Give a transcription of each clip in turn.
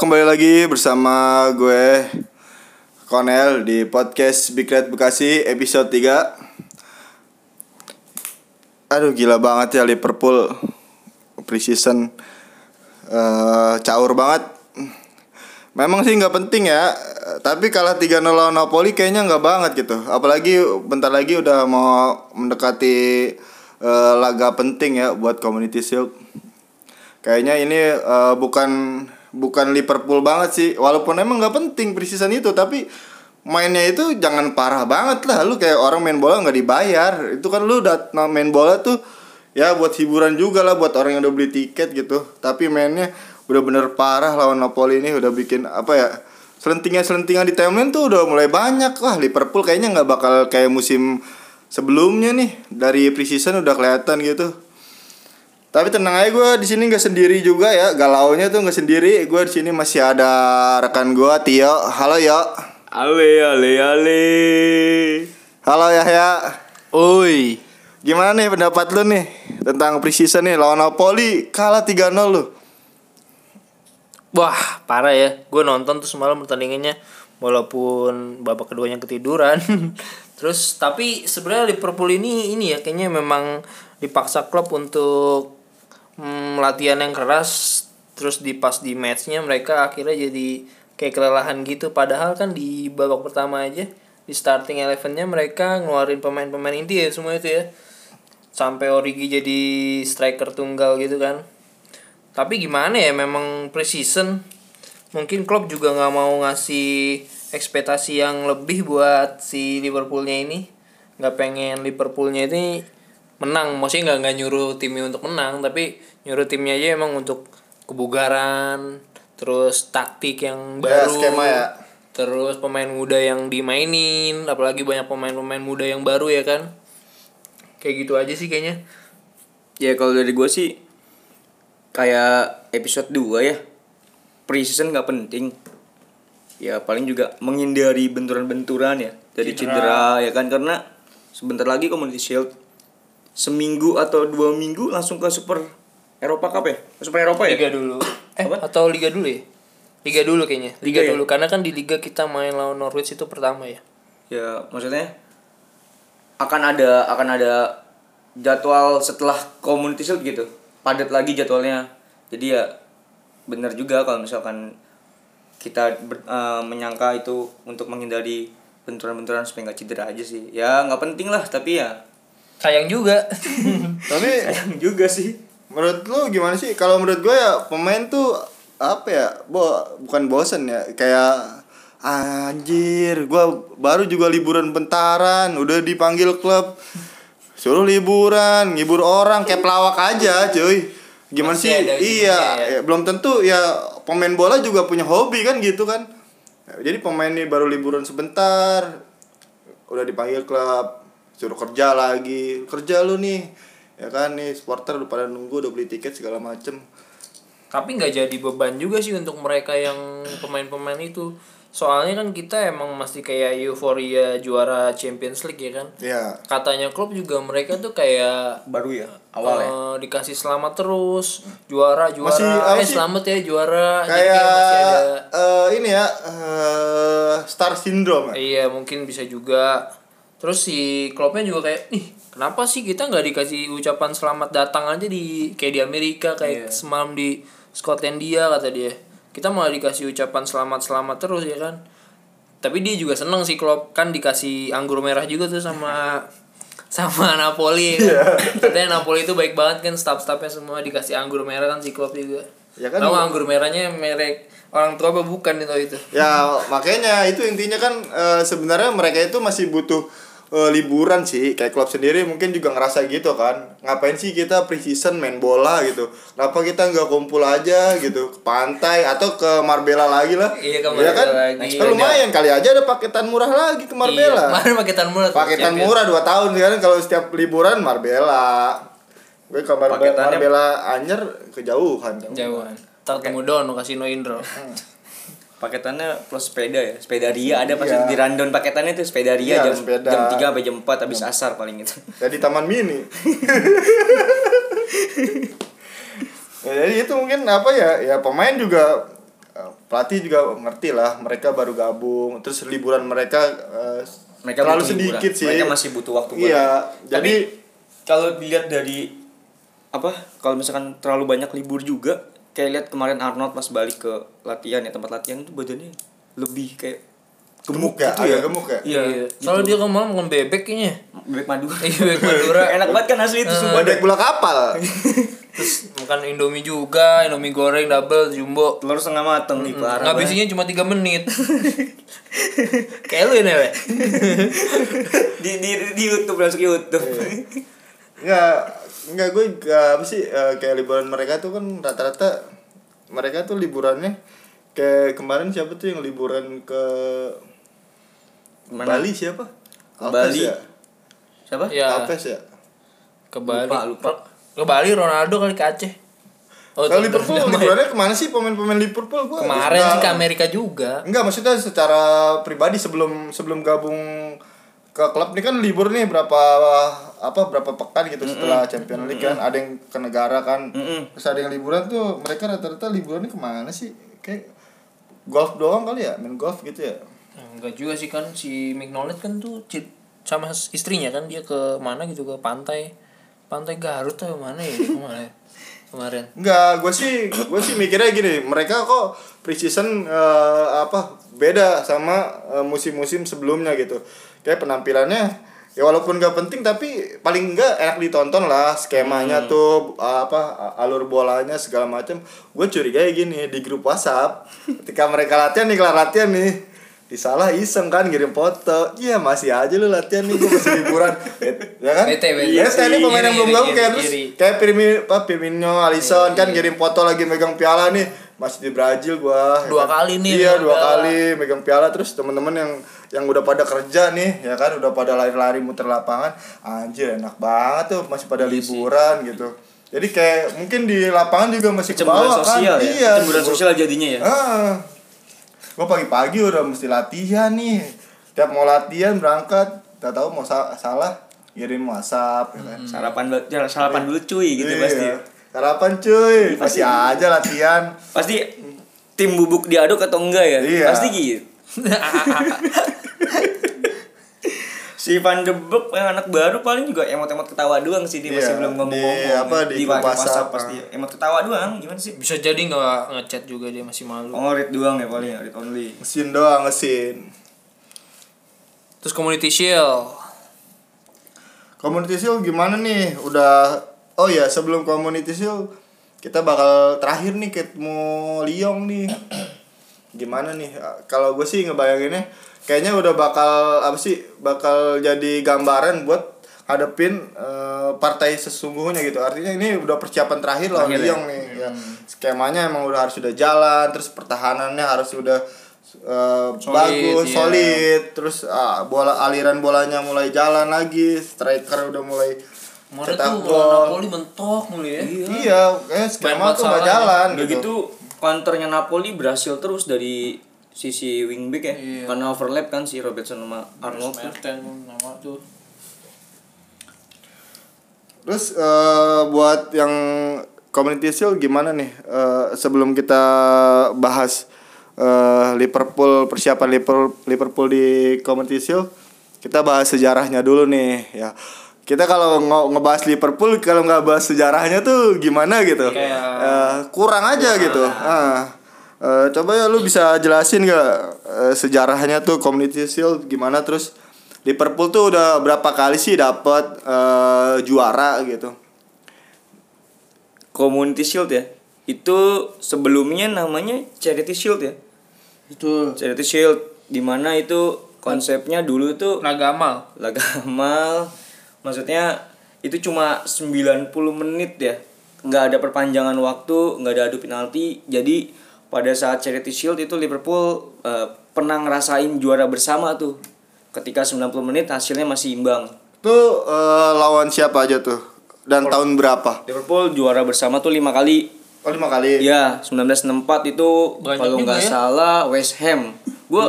Kembali lagi bersama gue Konel di podcast Big Red Bekasi episode 3 Aduh gila banget ya Liverpool preseason uh, caur banget. Memang sih nggak penting ya Tapi kalah 3-0 lawan Napoli kayaknya nggak banget gitu. Apalagi bentar lagi udah mau mendekati uh, laga penting ya buat Community Shield. Kayaknya ini uh, bukan bukan Liverpool banget sih walaupun emang nggak penting preseason itu tapi mainnya itu jangan parah banget lah. Lu kayak orang main bola nggak dibayar. Itu kan lu udah main bola tuh ya buat hiburan juga lah buat orang yang udah beli tiket gitu. Tapi mainnya udah bener parah lawan Napoli ini udah bikin apa ya selentingan selentingan di timeline tuh udah mulai banyak. Wah Liverpool kayaknya nggak bakal kayak musim sebelumnya nih. Dari preseason udah kelihatan gitu tapi tenang aja gue di sini nggak sendiri juga ya. Galaunya tuh nggak sendiri. Gue di sini masih ada rekan gue Tio. Halo yo. Ale ale ale. Halo Yahya. Oi. Gimana nih pendapat lu nih tentang preseason nih lawan Napoli kalah 3-0 lu. Wah, parah ya. Gue nonton tuh semalam pertandingannya walaupun babak keduanya ketiduran. Terus tapi sebenarnya Liverpool ini ini ya kayaknya memang dipaksa klub untuk hmm, latihan yang keras terus di pas di matchnya mereka akhirnya jadi kayak kelelahan gitu. Padahal kan di babak pertama aja di starting elevennya mereka ngeluarin pemain-pemain inti ya semua itu ya. Sampai Origi jadi striker tunggal gitu kan. Tapi gimana ya memang precision mungkin klub juga nggak mau ngasih ekspektasi yang lebih buat si Liverpoolnya ini. Nggak pengen Liverpoolnya ini menang maksudnya nggak nggak nyuruh timnya untuk menang tapi nyuruh timnya aja emang untuk kebugaran terus taktik yang Ya, baru skema ya. terus pemain muda yang dimainin apalagi banyak pemain-pemain muda yang baru ya kan kayak gitu aja sih kayaknya Ya kalau dari gue sih kayak episode 2 ya. Preseason nggak penting. Ya paling juga menghindari benturan-benturan ya dari cedera. ya kan karena sebentar lagi Community Shield seminggu atau dua minggu langsung ke Super Eropa Cup ya? Super Eropa ya? liga dulu eh Apa? atau liga dulu ya liga dulu kayaknya liga, Liga ya? dulu karena kan di liga kita main lawan Norwich itu pertama ya Ya maksudnya akan ada akan ada jadwal setelah community shield gitu padat lagi jadwalnya jadi ya benar juga kalau misalkan kita ber- eh, menyangka itu untuk menghindari benturan-benturan supaya nggak cedera aja sih ya nggak penting lah tapi ya sayang juga Tapi sayang juga sih menurut lu gimana sih? Kalau menurut gue ya pemain tuh apa ya? Bo bukan bosen ya, kayak anjir, gua baru juga liburan bentaran, udah dipanggil klub. Suruh liburan, ngibur orang kayak pelawak aja, cuy. Gimana Masih sih? Iya, ya. ya, belum tentu ya pemain bola juga punya hobi kan gitu kan. Jadi pemain ini baru liburan sebentar, udah dipanggil klub, suruh kerja lagi, kerja lu nih, ya kan nih supporter udah pada nunggu udah beli tiket segala macem. tapi nggak jadi beban juga sih untuk mereka yang pemain-pemain itu. Soalnya kan kita emang masih kayak euforia juara Champions League ya kan? Ya, katanya klub juga mereka tuh kayak baru ya awal ya? eh, dikasih selamat terus. Juara juara. Masih, eh sih? selamat ya juara. Jadi kayak masih ada eh, ini ya eh, star syndrome. ya. iya mungkin bisa juga terus si klubnya juga kayak ih kenapa sih kita nggak dikasih ucapan selamat datang aja di kayak di Amerika kayak semalam di Skotlandia kata dia. Kita malah dikasih ucapan selamat selamat terus ya kan? Tapi dia juga seneng sih klub kan dikasih anggur merah juga tuh sama sama Napoli ya kan? katanya Napoli itu baik banget kan? Staff-staffnya semua dikasih anggur merah kan si klub juga. Ya kan? Nggak anggur merahnya merek orang tua apa bukan itu itu? Ya makanya itu intinya kan eh, sebenarnya mereka itu masih butuh eh, liburan sih. Kayak klub sendiri mungkin juga ngerasa gitu kan. Ngapain sih kita preseason main bola gitu? Kenapa kita nggak kumpul aja gitu? Ke pantai atau ke Marbella lagi lah. Iya, ke Ya kan? Marbella lagi. Kan lumayan kali aja ada paketan murah lagi ke Iya, Marbella kemarin paketan murah. paketan murah 2 tahun kan. Kalau setiap liburan Marbella. Gue ke Marbella, Paketannya- Marbella Anyer kejauhan. Jauhan. Tak ketemu Dono kasino Indro. Paketannya plus sepeda ya? Sepeda ria ada pasti Iya. di rundown paketannya tuh sepeda ria Iya, jam sepeda. jam tiga sampai jam 4 habis asar paling itu ya di taman mini. Ya, jadi itu mungkin apa ya? Ya pemain juga eh, pelatih juga ngerti lah mereka baru gabung terus liburan mereka eh, mereka terlalu sedikit sih. Mereka masih butuh waktu iya jadi kalau dilihat dari apa kalau misalkan terlalu banyak libur juga kayak lihat kemarin Arnold pas balik ke latihan ya tempat latihan itu badannya lebih kayak gemuk, Gemuk ya, gitu ya gemuk ya? iya Iya. Soalnya dia kemarin makan bebek kayaknya. bebek Madura Iya, bebek Madura. enak banget kan asli itu sumpah badai bola kapal Terus makan Indomie juga, Indomie goreng double jumbo. telur setengah mateng nih parah. Ngabisinnya cuma 3 menit. Kayak lu ini, we. di di di YouTube masuk YouTube Enggak, enggak gue enggak apa sih eh, kayak liburan mereka tuh kan rata-rata mereka tuh liburannya kayak kemarin siapa tuh yang liburan ke Mana? Bali siapa? Ke Alves Bali. ya? siapa Ya, Alves ya? ke Bali. Lupa, lupa. Ke Bali Ronaldo kali ke Aceh. Oh, Kalau Liverpool liburannya ke mana sih pemain-pemain Liverpool gue Kemarin sih ke Amerika juga. Enggak, maksudnya secara pribadi sebelum sebelum gabung ke klub ini kan libur nih berapa apa berapa pekan gitu setelah Champions League kan ada yang ke negara kan. Mm-mm. terus ada yang liburan tuh mereka rata-rata liburannya ke mana sih? Kayak golf doang kali ya? Main golf gitu ya? Enggak juga sih kan si Mignolet kan tuh sama istrinya kan dia ke mana gitu ke pantai. Pantai Garut atau mana ya kemarin kemarin. Enggak, gue sih gue sih mikirnya gini, mereka kok preseason eh, apa beda sama eh, musim-musim sebelumnya gitu. Kayak penampilannya ya walaupun gak penting tapi paling enggak enak ditonton lah skemanya tuh apa alur bolanya segala macam. Gue curiga ya gini di grup WhatsApp ketika mereka latihan nih kelar latihan nih disalah iseng kan ngirim foto. Iya masih aja lu latihan nih gue masih liburan. Ya kan? Bete, bete. Iya, ini pemain yang belum gabung kayak terus kayak Firmino Firmino Alisson kan ngirim foto lagi megang piala nih masih di Brazil gua ya Dua kan? kali nih iya megang dua piala. kali megang piala. Terus teman-teman yang yang udah pada kerja nih ya kan? Udah pada lari-lari muter lapangan anjir enak banget tuh. Masih pada Iya liburan gitu. Jadi kayak mungkin di lapangan juga masih ke cemburuan bawah kan? sosial ya? Iya. Cemburuan sosial jadinya ya? Ah gua pagi-pagi udah mesti latihan nih. Tiap mau latihan berangkat tak tahu mau sa- salah kirim WhatsApp ya kan? Sarapan ba- ya, sarapan dulu cuy gitu Iya. pasti Sarapan cuy, masih aja latihan. pasti tim bubuk diaduk atau enggak ya? Iya. pasti gitu. Si Van de Beek yang anak baru paling juga emot-emot ketawa doang sih dia masih Iya, belum ngomong di apa, di grup WhatsApp, pasti. ah. emot ketawa doang gimana sih? Bisa jadi nggak ngechat juga dia masih malu. Oh read doang ya paling read only. Mesin doang, mesin. terus community shield. Community Shield gimana nih? Udah Oh ya, sebelum Community Shield kita bakal terakhir nih ketemu Lyon nih. Gimana nih? Kalau gue sih ngebayanginnya kayaknya udah bakal apa sih? Bakal jadi gambaran buat hadepin eh, partai sesungguhnya gitu. Artinya ini udah persiapan terakhir lawan Terakhir ya? Nih. Ya. Skemanya emang udah harus sudah jalan, terus pertahanannya harus udah eh, bagus, iya. solid, terus ah, bola aliran bolanya mulai jalan lagi, striker udah mulai Kemarin cetak tuh gol. Napoli mentok mulu ya Iya, kayak skema tuh ya. jalan udah gitu. gitu counternya Napoli berhasil terus dari sisi wingback ya Iya. karena overlap kan si Robertson sama Arnold nama tuh Terus eh, buat yang Community Shield gimana nih? Eh, sebelum kita bahas eh, Liverpool persiapan Liverpool Liverpool di Community Shield, kita bahas sejarahnya dulu nih ya. Kita kalau nge- ngebahas Liverpool kalau nggak bahas sejarahnya tuh gimana gitu? Kayak- Eh, kurang aja gitu. Ah. Eh, coba ya lu bisa jelasin gak eh, sejarahnya tuh Community Shield gimana terus Liverpool tuh udah berapa kali sih dapat eh, juara gitu? Community Shield ya itu sebelumnya namanya Charity Shield ya betul Charity Shield di mana itu konsepnya dulu tuh Laga amal. Maksudnya itu cuma 90 menit ya nggak ada perpanjangan waktu nggak ada adu penalti jadi pada saat Charity Shield itu Liverpool eh, pernah ngerasain juara bersama tuh ketika 90 menit hasilnya masih imbang Tuh eh, lawan siapa aja tuh? Dan tahun berapa? Liverpool juara bersama tuh lima kali Oh lima kali. ya 1964 itu Banyak kalau nggak ya. salah West Ham gue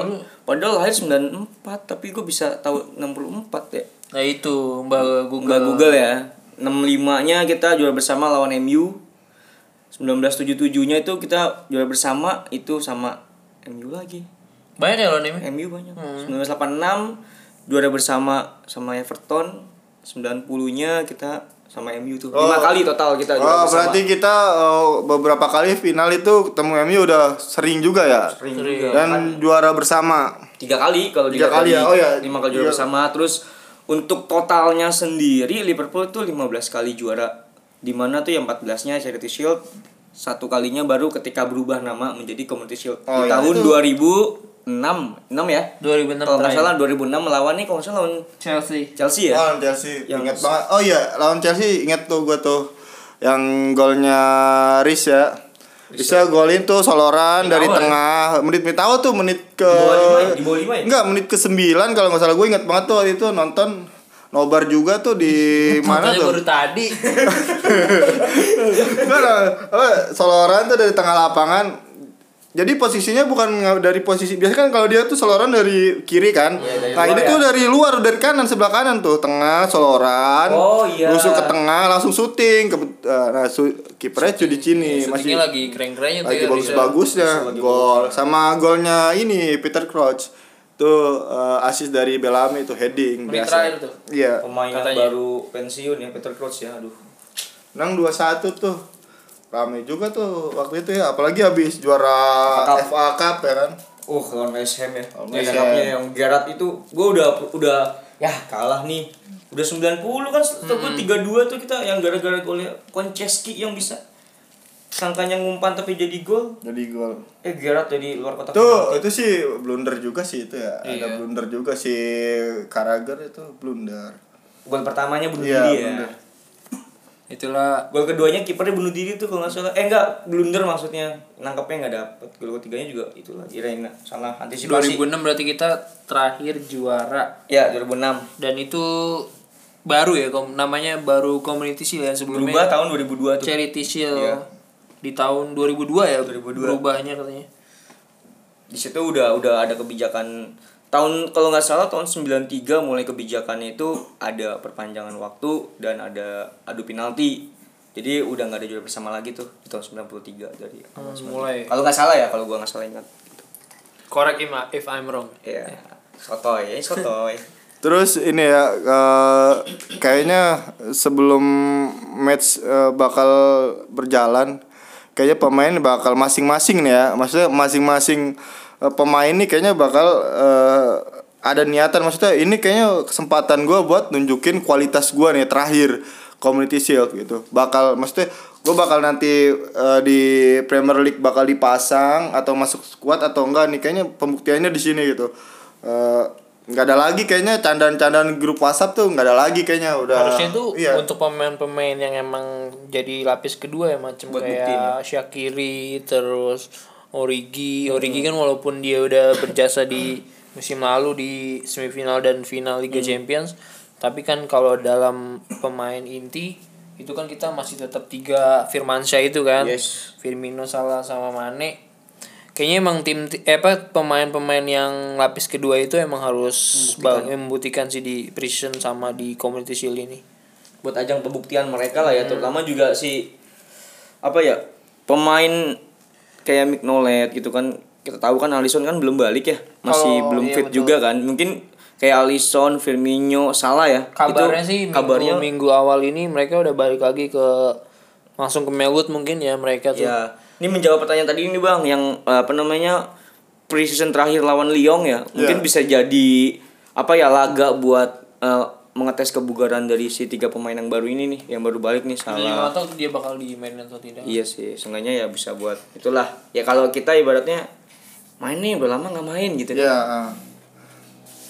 padahal lahir 94 tapi gue bisa tahu 64 ya Nah itu Mbak Google. Google. Google ya. 65-nya kita juara bersama lawan MU. 1977-nya itu kita juara bersama itu sama MU lagi. Banyak ya lawan ini. MU banyak. 1986 juara bersama sama Everton. 90-nya kita sama MU tuh. Lima kali total kita Oh juara bersama. berarti kita eh, beberapa kali final itu ketemu MU udah sering juga ya. Sering Sering. juga. Dan juara bersama. Tiga kali kalau Tiga kali tadi. ya? Oh ya. Lima kali juara Iya. bersama. Terus untuk totalnya sendiri Liverpool tuh 15 kali juara. Di mana tuh yang 14-nya Charity Shield. Satu kalinya baru ketika berubah nama menjadi Community Shield. Oh, Di ya, tahun itu- 2006. 6 ya? 2006 Kalau nggak salah 2006 melawan nih kalau nggak salah lawan Chelsea. Chelsea ya. Oh, lawan Chelsea. Yang- Ingat banget. Oh iya, lawan Chelsea ingat tuh gue tuh yang golnya Riz ya. Bisa golin tuh soloran Menit dari awal ya? tengah. Menit-menit awal tuh menit ke Di bawah lima ya? Lima ya? Enggak, menit ke 9 kalau nggak salah gue ingat banget tuh waktu itu nonton nobar juga tuh di mana tuh? baru tadi. Enggak soloran tuh dari tengah lapangan. Jadi posisinya bukan dari posisi biasa kan kalau dia tuh soloran dari kiri kan. Iya, dari nah, ini ya. tuh dari luar dari kanan sebelah kanan tuh, tengah soloran. Oh, iya. Rusuk ke tengah langsung syuting ke nah su, kipernya Cudicini masih Syutingnya lagi keren-kerennya tuh lagi ya. bagus-bagusnya gol sama golnya ini Peter Crouch tuh eh, assist dari Bellamy itu heading Menit biasa. terakhir tuh. Iya. Pemain yang Katanya. baru pensiun ya Peter Crouch ya. Aduh. Menang 2-1 tuh. Rame juga tuh waktu itu ya, apalagi habis juara FA Cup. FA Cup ya kan. Uh, lawan West Ham ya. Lawan West Ham. yang Gerrard itu gue udah udah ya kalah nih. Udah 90 kan setelah gue 32 tuh kita yang gara-gara golnya Konceski yang bisa sangkanya ngumpan tapi jadi gol. Jadi gol. Eh Gerrard jadi luar kotak. Tuh, itu sih blunder juga sih itu ya. Ada Iya. blunder juga si Karager itu blunder. Gol pertamanya bunuh Iya, diri ya. blunder. Itulah Gol keduanya kipernya bunuh diri tuh kalau nggak salah. Eh enggak, blunder maksudnya. Nangkapnya nggak dapet. Gol ketiganya juga itulah Irena salah antisipasi. 2006 berarti kita terakhir juara Ya, 2006. dan itu baru ya kom namanya baru Community Shield yang sebelumnya Berubah tahun 2002 tuh. Charity Shield Iya. di tahun 2002 ya 2002. berubahnya katanya di situ udah udah ada kebijakan tahun kalau nggak salah tahun 93 mulai kebijakannya itu ada perpanjangan waktu dan ada adu penalti. Jadi udah nggak ada juara bersama lagi tuh di tahun 93 dari awal Hmm, 90. mulai. Kalau nggak salah ya kalau gua nggak salah ingat. Correct if, I- if I'm wrong. Ya sotoy ya sotoy. Terus ini ya eh, kayaknya sebelum match eh, bakal berjalan kayaknya pemain bakal masing-masing nih ya. Maksudnya masing-masing eh, pemain nih kayaknya bakal eh, ada niatan maksudnya ini kayaknya kesempatan gua buat nunjukin kualitas gua nih terakhir Community Shield gitu. Bakal maksudnya gue bakal nanti eh, di Premier League bakal dipasang atau masuk squad atau enggak nih kayaknya pembuktiannya di sini gitu. Nggak ada lagi kayaknya candaan-candaan grup WhatsApp tuh nggak ada lagi kayaknya udah harusnya tuh iya. untuk pemain-pemain yang emang jadi lapis kedua ya macam kayak buktiin ya. Shakiri terus Origi. Origi kan walaupun dia udah berjasa di musim lalu di semifinal dan final Liga Hmm. Champions tapi kan kalau dalam pemain inti itu kan kita masih tetap tiga Firmansyah itu kan? Yes. Firmino Salah sama Mane. Kayaknya emang tim ti- eh, apa pemain-pemain yang lapis kedua itu emang harus membuktikan, membuktikan sih di precision sama di community shield ini. Buat ajang pembuktian mereka lah ya terutama juga si apa ya pemain kayak Mignolet gitu kan. Kita tahu kan Alisson kan belum balik ya. Masih Kalau- belum iya, fit betul. juga kan. Mungkin kayak Alisson Firmino salah ya. Kabarnya Itu sih minggu, kabarnya minggu awal ini mereka udah balik lagi ke langsung ke Melwood mungkin ya mereka tuh. Ya ini menjawab pertanyaan tadi ini bang yang apa namanya preseason terakhir lawan Lyon ya. Mungkin Ya. bisa jadi apa ya laga buat eh, mengetes kebugaran dari si tiga pemain yang baru ini nih yang baru balik nih salah nggak tahu dia bakal dimainin atau tidak Iya sih, seenggaknya ya bisa buat itulah. Ya kalau kita ibaratnya main nih udah lama nggak main gitu. ya ah.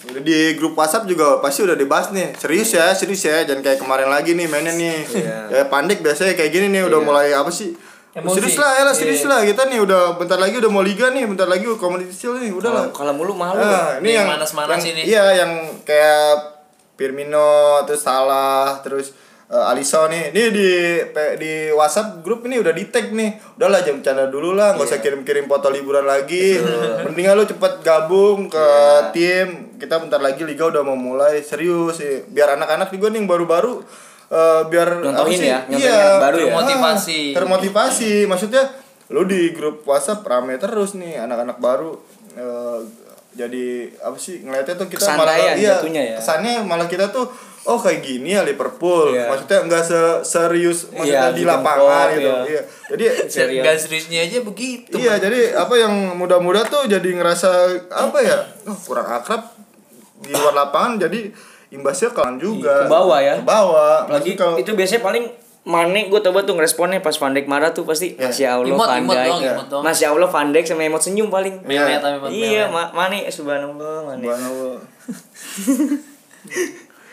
di grup WhatsApp juga pasti udah dibahas nih serius ya serius ya jangan kayak kemarin lagi nih mainnya nih Iya. ya pandek biasanya kayak gini nih udah mulai apa sih Emosi. serius lah ya lah serius Iya. lah kita nih udah bentar lagi udah mau liga nih bentar lagi shield nih udah lah Kalau mulu malu. Ah, ini Yang yang manas-manas yang- ini. Iya, yang kayak Firmino, terus Salah, terus eh, Alisson nih. Ini di di WhatsApp grup ini udah di tag nih. Udahlah jam bercanda dulu lah, nggak usah Iya. kirim-kirim foto liburan lagi. Mendingan lu cepet gabung ke Iya. tim. Kita bentar lagi liga udah mau mulai serius sih. Biar anak-anak juga nih yang baru-baru eh, biar Nyontohin apa sih? ya, nyontohin iya, baru ya. Termotivasi. Ah, termotivasi. Maksudnya lu di grup WhatsApp rame terus nih anak-anak baru eh, jadi apa sih ngeliatnya tuh kita malah iya, ya. kesannya malah kita tuh oh kayak gini ya Liverpool Iya. maksudnya enggak se serius maksudnya Iya, di lapangan klub, gitu iya. iya jadi Serius. Gak seriusnya aja begitu. iya jadi apa yang muda-muda tuh jadi ngerasa apa ya oh, kurang akrab di luar lapangan jadi imbasnya ke juga Ke bawah ya. ke bawah Lagi itu biasanya paling Mane gue coba tuh ngeresponnya pas Van Dijk marah tuh pasti Ya. Masya Allah Imot, Van Dijk dong, imot dong. Masya Allah Van Dijk sama emot senyum paling Memet tapi emot Iya. Ma Mane subhanallah Mane Subhanallah.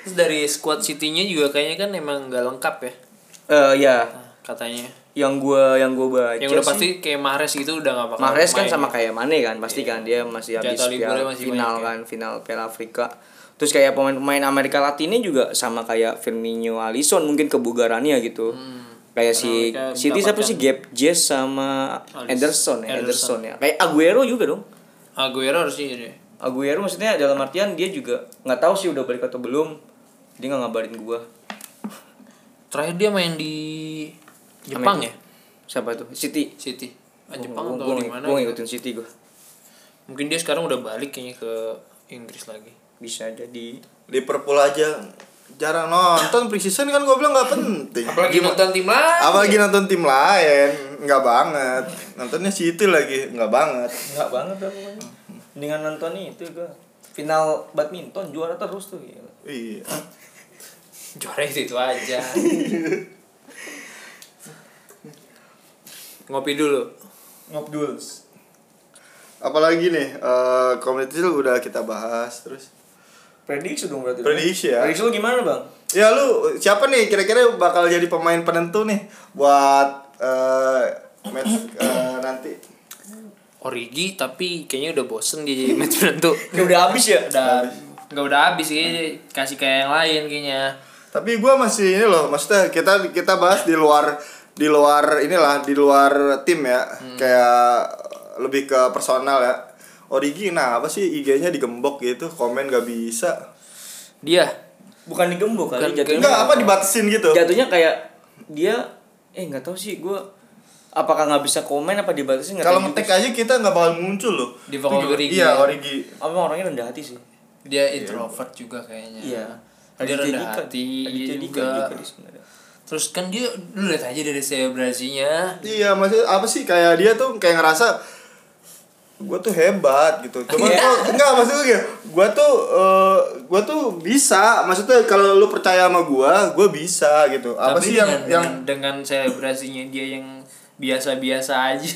Terus dari squad City-nya juga kayaknya kan emang nggak lengkap ya Eh ya katanya. yang gua yang gua baca Yang udah sih, pasti kayak Mahrez gitu udah gak bakal Mahrez kan sama ya. kayak Mane kan pasti kan dia masih habis piala- masih final ya. kan final Piala Afrika terus kayak pemain-pemain Amerika Latinnya juga sama kayak Firmino Alisson mungkin kebugarannya gitu kayak si City siapa sih Gap Jess sama Alisson. Ederson ya Ederson. Ederson ya kayak Aguero juga dong Aguero harusnya deh. Aguero maksudnya dalam artian dia juga nggak tahu sih udah balik atau belum dia nggak ngabarin gua Terakhir dia main di Jepang ya? siapa tuh City City. Ah, Jepang atau di mana? gua gitu. ngikutin City gua Mungkin dia sekarang udah balik kayaknya ke Inggris lagi. Bisa jadi. Liverpool aja jarang nonton preseason kan gue bilang nggak penting. Apalagi nonton tim lain. apalagi nonton tim lain nggak banget. Nontonnya City lagi nggak banget. Nggak banget dah pokoknya. Dengan nonton itu gua. Final badminton juara terus tuh gila. iya. Juara itu, itu aja. Ngopi dulu. ngobduls apalagi nih eh community Shield udah kita bahas terus prediksi dong berarti Prediksi ya. prediksi lu gimana bang? Ya lu siapa nih kira-kira bakal jadi pemain penentu nih buat eh match eh, nanti? Origi tapi kayaknya udah bosen dia jadi match penentu. ya udah habis ya? Udah nggak udah habis kayaknya kasih kayak yang lain kayaknya. tapi gua masih ini loh maksudnya kita kita bahas di luar di luar inilah di luar tim ya. Kayak lebih ke personal ya Origi nah apa sih IG-nya digembok gitu komen gak bisa Dia bukan digembok kali jatuhnya enggak apa dibatasin gitu jatuhnya kayak dia eh nggak tahu sih gua apakah nggak bisa komen apa dibatasin nggak kalau ngetek juga aja kita nggak bakal muncul loh Di Origi iya ya. Origi sih. apa orangnya rendah hati sih dia introvert juga kayaknya. iya Dia rendah Dika- hati Dika juga. juga dia sebenarnya Terus kan dia lu lihat aja dari selebrasinya. Iya, maksudnya apa sih kayak dia tuh kayak ngerasa gue tuh hebat gitu. Cuma Iya. gua enggak maksudnya gini, gue tuh eh gue tuh bisa. Maksudnya kalau lu percaya sama gue, gue bisa gitu. Apa Tapi sih yang dengan, yang dengan, dengan selebrasinya dia yang biasa-biasa aja.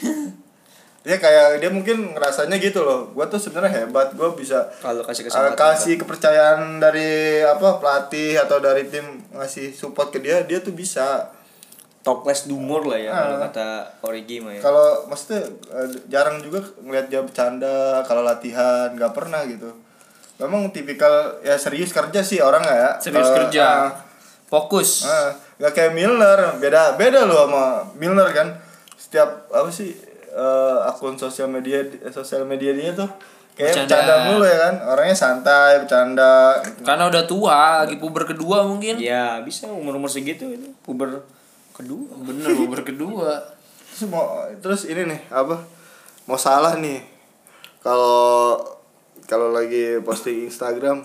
ya kayak dia mungkin ngerasanya gitu loh. Gue tuh sebenarnya hebat. Gue bisa kalau kasih eh, kesempatan kasih kepercayaan dari apa pelatih atau dari tim ngasih support ke dia, dia tuh bisa. Top class dumor lah ya kalau Ah. kata Origi mah ya Kalau maksudnya eh, jarang juga ngeliat dia bercanda kalau latihan, nggak pernah gitu. Memang tipikal ya serius kerja sih orang ya. Serius Kalau, kerja. ah, Fokus. ah, nggak kayak Milner, beda beda loh sama Milner kan. Setiap apa sih eh, akun sosial media sosial media dia tuh kayak Bercanda. bercanda mulu ya kan. Orangnya santai, bercanda. Karena udah tua, lagi puber kedua mungkin. ya bisa umur umur segitu itu puber kedua Bener puber kedua. Terus mau terus ini nih apa? Mau salah nih. Kalau kalau lagi posting Instagram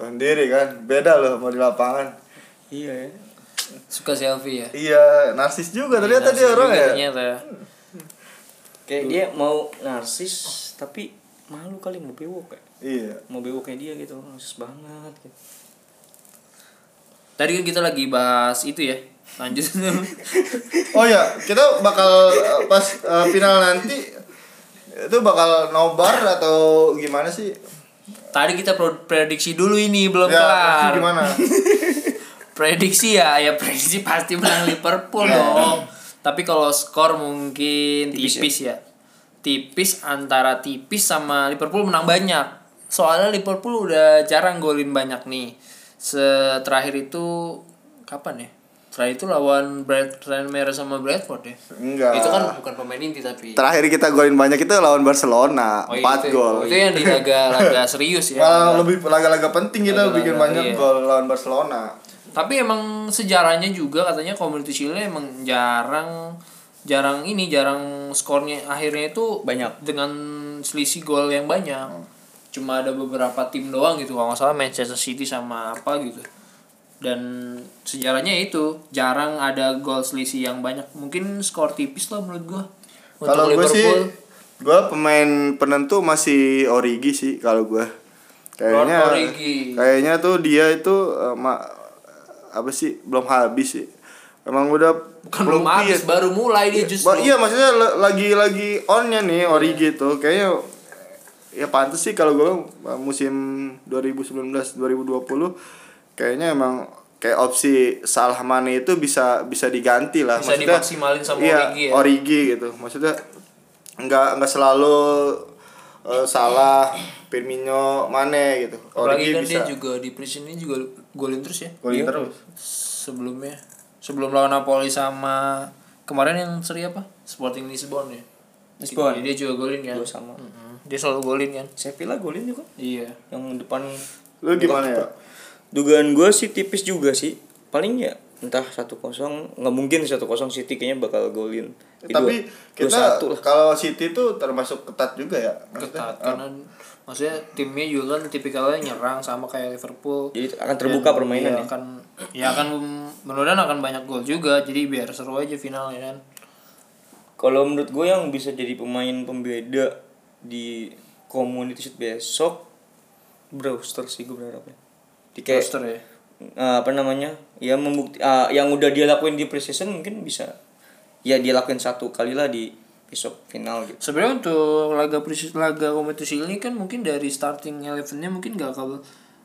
sendiri kan beda loh mau di lapangan iya ya Suka selfie ya. iya narsis juga ternyata dia orang juga ya Ternyata. kayak dia mau narsis tapi malu kali mau bewok kayak iya mau bewok kayak dia gitu narsis banget gitu. Tadi kan kita lagi bahas itu ya. Lanjut. oh ya kita bakal eh, pas eh, final nanti itu bakal nobar atau gimana sih tadi kita pro- prediksi dulu ini belum Ya, kelar. gimana? Prediksi ya, ya prediksi pasti menang Liverpool dong. Tapi kalau skor mungkin Tipis tipis, ya? ya. Tipis antara tipis sama Liverpool menang banyak. Soalnya Liverpool udah jarang golin banyak nih. Seterakhir itu kapan ya? Terakhir itu lawan Brad Merah sama Bradford ya. Enggak. Itu kan bukan pemain inti tapi. Terakhir kita golin banyak itu lawan Barcelona, Oh, iya, 4 itu- gol. Itu yang di laga-laga serius ya. Malah lebih laga-laga penting kita Laga-laga, bikin banyak iya. gol lawan Barcelona. Tapi emang sejarahnya juga katanya Community Shield emang jarang jarang ini jarang skornya akhirnya itu Banyak. dengan selisih gol yang banyak. Cuma ada beberapa tim doang gitu kalau nggak salah Manchester City sama apa gitu. Dan sejarahnya itu jarang ada gol selisih yang banyak. Mungkin skor tipis lah menurut gua. Untuk Kalau gue sih gue pemain penentu masih Origi sih kalau gue. Kayaknya kayaknya tuh dia itu eh, ma- apa sih belum habis sih. Emang udah Bukan belum habis, baru mulai dia justru. Ba- iya maksudnya le- lagi-lagi onnya nih Origi tuh kayaknya ya pantas sih kalau gue musim 2019 2020 kayaknya emang kayak opsi Salah Mane itu bisa bisa diganti lah. Bisa dimaksimalin sama iya, Origi ya. Origi gitu. Maksudnya nggak nggak selalu eh, Salah Firmino Mane gitu. Apalagi Origi kan bisa. dia juga di prison ini juga golin terus ya. golin terus. Sebelumnya. Sebelum lawan Napoli sama kemarin yang seri apa? Sporting Lisbon ya? Lisbon. dia juga golin kan? Dua sama. Mm-mm. dia selalu golin kan? Sevilla golin juga. iya. Yang depan lu gimana ya Dugaan gue sih tipis juga sih. Paling ya entah satu kosong nggak mungkin satu kosong City kayaknya bakal golin. Di tapi dua- kita dua satu lah. kalau City tuh termasuk ketat juga ya ketat karena maksudnya timnya juga kan tipikalnya nyerang sama kayak Liverpool Jadi akan terbuka permainan iya, ya. akan ya akan mudah-mudahan akan banyak gol juga jadi biar seru aja finalnya kan Kalau menurut gue yang bisa jadi pemain pembeda di community besok Brewster sih gue berharapnya. Kayak Roster ya eh, apa namanya? Ya membukti eh, yang udah dia lakuin di preseason mungkin bisa ya dia lakuin satu kali lah di besok final gitu. sebenarnya untuk laga preseason laga kompetisi ini kan mungkin dari starting elevennya mungkin gak akan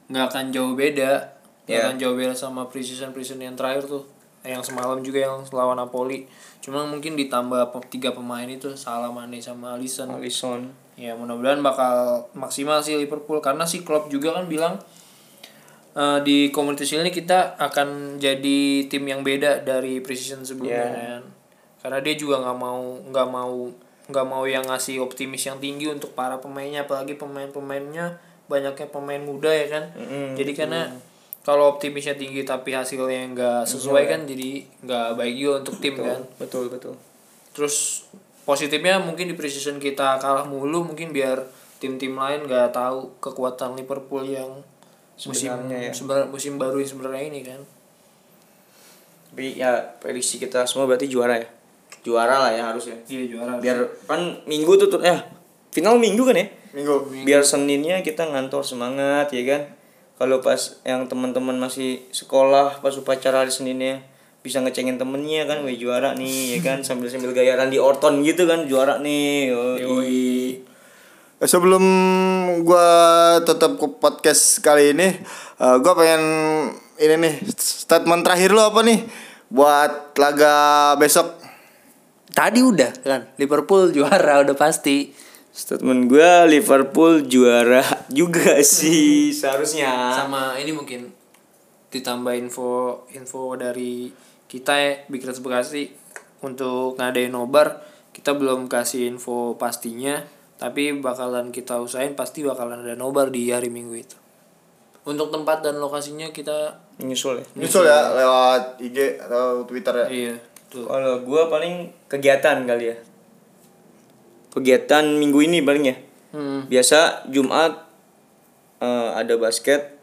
nggak akan jauh beda nggak Ya. akan jauh beda sama preseason preseason yang terakhir tuh yang semalam juga yang lawan Napoli cuma mungkin ditambah tiga pemain itu Salah Mane sama Alisson Alisson. ya mudah-mudahan bakal maksimal sih Liverpool karena si Klopp juga kan bilang eh, di kompetisi ini kita akan jadi tim yang beda dari preseason sebelumnya Ya. kan. Karena dia juga nggak mau nggak mau nggak mau yang ngasih optimis yang tinggi untuk para pemainnya apalagi pemain-pemainnya banyaknya pemain muda ya kan. Mm-mm, jadi karena kalau optimisnya tinggi tapi hasilnya nggak sesuai kan jadi nggak baik juga untuk tim kan. Betul betul. terus positifnya mungkin di preseason kita kalah mulu mungkin biar tim-tim lain nggak tahu kekuatan Liverpool yang musim Sebenarnya ya. sebenarnya musim baru yang sebenarnya ini kan Tapi ya prediksi kita semua berarti juara ya. Juara lah ya harusnya. iya juara Biar kan minggu tuh tuh ya final minggu kan ya. minggu Biar Seninnya kita ngantor semangat ya kan. Kalau pas yang teman-teman masih sekolah pas upacara hari Seninnya bisa ngecengin temennya kan, wih juara nih ya kan sambil sambil gayaran di Orton gitu kan juara nih. Yoi. Eh, Sebelum gua tutup ke podcast kali ini, eh, gua pengen ini nih statement terakhir lo apa nih buat laga besok? tadi udah kan Liverpool juara udah pasti Statement gue Liverpool juara juga sih seharusnya. sama ini mungkin ditambah info info dari kita ya Big Reds Bekasi untuk ngadain nobar kita belum kasih info pastinya tapi bakalan kita usahain pasti bakalan ada nobar di hari Minggu itu untuk tempat dan lokasinya kita Nyusul ya. Nyusul ya lewat IG atau Twitter ya. iya tuh Kalau gua paling kegiatan kali ya. Kegiatan minggu ini paling ya. hmm. Biasa Jumat eh, ada basket.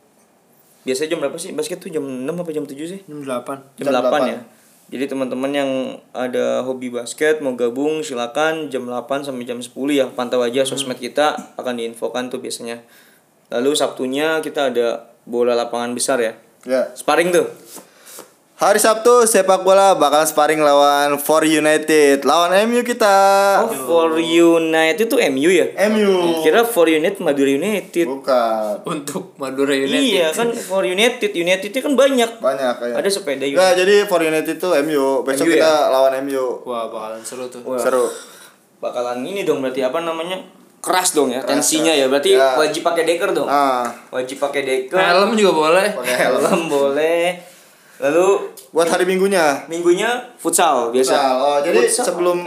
Biasa jam berapa sih? Basket tuh jam 6 apa jam 7 sih? jam 8 Jam, Jam 8, 8. ya. Jadi teman-teman yang ada hobi basket mau gabung silakan jam 8 sampai jam 10 ya. Pantau aja sosmed kita akan diinfokan tuh biasanya. Lalu Sabtunya kita ada bola lapangan besar ya. Ya. Sparring tuh. Hari Sabtu sepak bola bakal sparring lawan For United. Lawan MU kita. Oh, for United itu MU ya? MU. Kira for United Madura United. Bukan. Untuk Madura United. Iya kan for United, United itu kan banyak. Banyak kayak. Ada sepeda United. Enggak, jadi For United itu MU. Besok MU kita lawan MU. Wah, bakalan seru tuh. Wah. Seru. Bakalan ini dong berarti apa namanya? Keras dong ya Keras, tensinya keras. ya. Berarti Ya. wajib pakai deker dong. Ah, Wajib pakai deker. Helm juga boleh. pakai. Helm boleh. Lalu Buat hari Minggunya. minggunya futsal biasa. Futsal. Oh, jadi Futsal. sebelum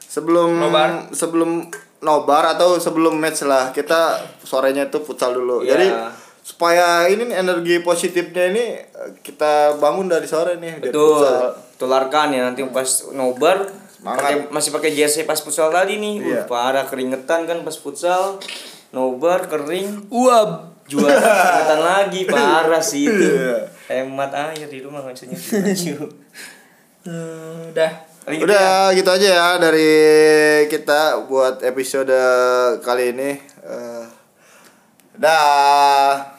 sebelum Nobar. sebelum nobar atau sebelum match lah kita sorenya itu futsal dulu. Iya. Jadi supaya ini nih, energi positifnya ini kita bangun dari sore nih dari Betul. futsal. Tularkan ya nanti pas nobar Semangat. pakai masih pakai jersey pas futsal tadi nih. Iya. Uh, parah keringetan kan pas futsal. Nobar kering, Uap. jual keringetan lagi parah sih itu. Iya. Hemat air di rumah baju. Hmm, udah. Gitu ya. Udah gitu aja ya dari kita buat episode kali ini. Eh, dah.